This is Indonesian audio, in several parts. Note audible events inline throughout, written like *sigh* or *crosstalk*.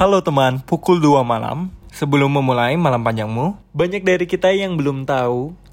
Halo teman, pukul 2 malam. Sebelum memulai malam panjangmu, banyak dari kita yang belum tahu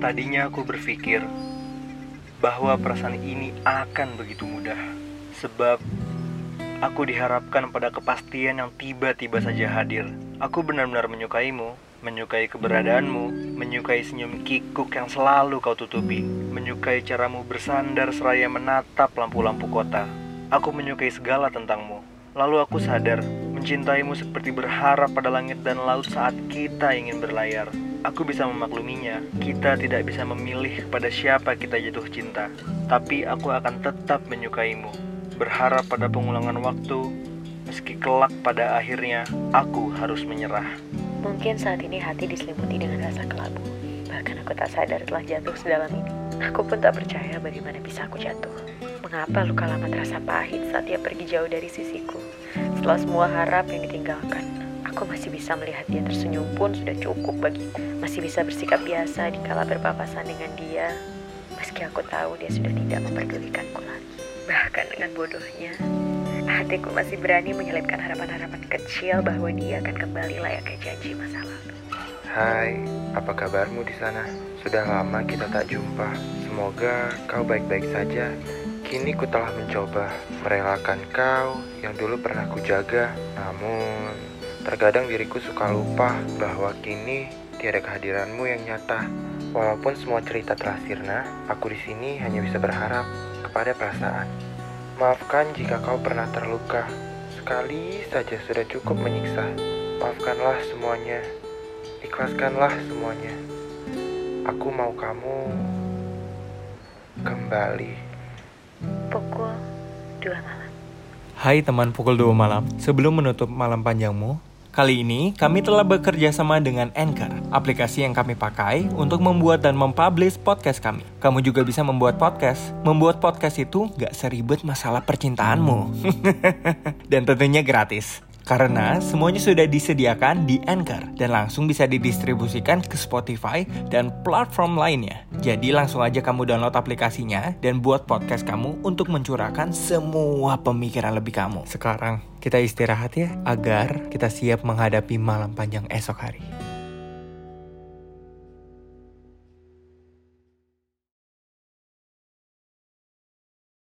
Tadinya aku berpikir bahwa perasaan ini akan begitu mudah, sebab aku diharapkan pada kepastian yang tiba-tiba saja hadir. Aku benar-benar menyukaimu, menyukai keberadaanmu, menyukai senyum kikuk yang selalu kau tutupi, menyukai caramu bersandar seraya menatap lampu-lampu kota. Aku menyukai segala tentangmu. Lalu aku sadar, mencintaimu seperti berharap pada langit dan laut saat kita ingin berlayar. Aku bisa memakluminya. Kita tidak bisa memilih kepada siapa kita jatuh cinta, tapi aku akan tetap menyukaimu. Berharap pada pengulangan waktu, meski kelak pada akhirnya aku harus menyerah. Mungkin saat ini hati diselimuti dengan rasa kelabu. Bahkan aku tak sadar telah jatuh sedalam ini. Aku pun tak percaya bagaimana bisa aku jatuh. Mengapa luka lama terasa pahit saat dia pergi jauh dari sisiku? Setelah semua harap yang ditinggalkan, aku masih bisa melihat dia tersenyum pun sudah cukup bagiku. Masih bisa bersikap biasa di kala berpapasan dengan dia, meski aku tahu dia sudah tidak memperdulikanku lagi. Bahkan dengan bodohnya, hatiku masih berani menyelipkan harapan-harapan kecil bahwa dia akan kembali layaknya janji masa lalu. Hai, apa kabarmu di sana? Sudah lama kita tak jumpa. Semoga kau baik-baik saja. Kini ku telah mencoba merelakan kau yang dulu pernah kujaga. Namun, terkadang diriku suka lupa bahwa kini tiada kehadiranmu yang nyata. Walaupun semua cerita telah sirna, aku di sini hanya bisa berharap kepada perasaan. Maafkan jika kau pernah terluka. Sekali saja sudah cukup menyiksa. Maafkanlah semuanya. Ikhlaskanlah semuanya. Aku mau kamu kembali. Pukul 2 malam. Hai teman pukul 2 malam, sebelum menutup malam panjangmu, kali ini kami telah bekerja sama dengan Anchor, aplikasi yang kami pakai untuk membuat dan mempublish podcast kami. Kamu juga bisa membuat podcast. Membuat podcast itu gak seribet masalah percintaanmu. *laughs* dan tentunya gratis. Karena semuanya sudah disediakan di Anchor dan langsung bisa didistribusikan ke Spotify dan platform lainnya. Jadi langsung aja kamu download aplikasinya dan buat podcast kamu untuk mencurahkan semua pemikiran lebih kamu. Sekarang kita istirahat ya agar kita siap menghadapi malam panjang esok hari.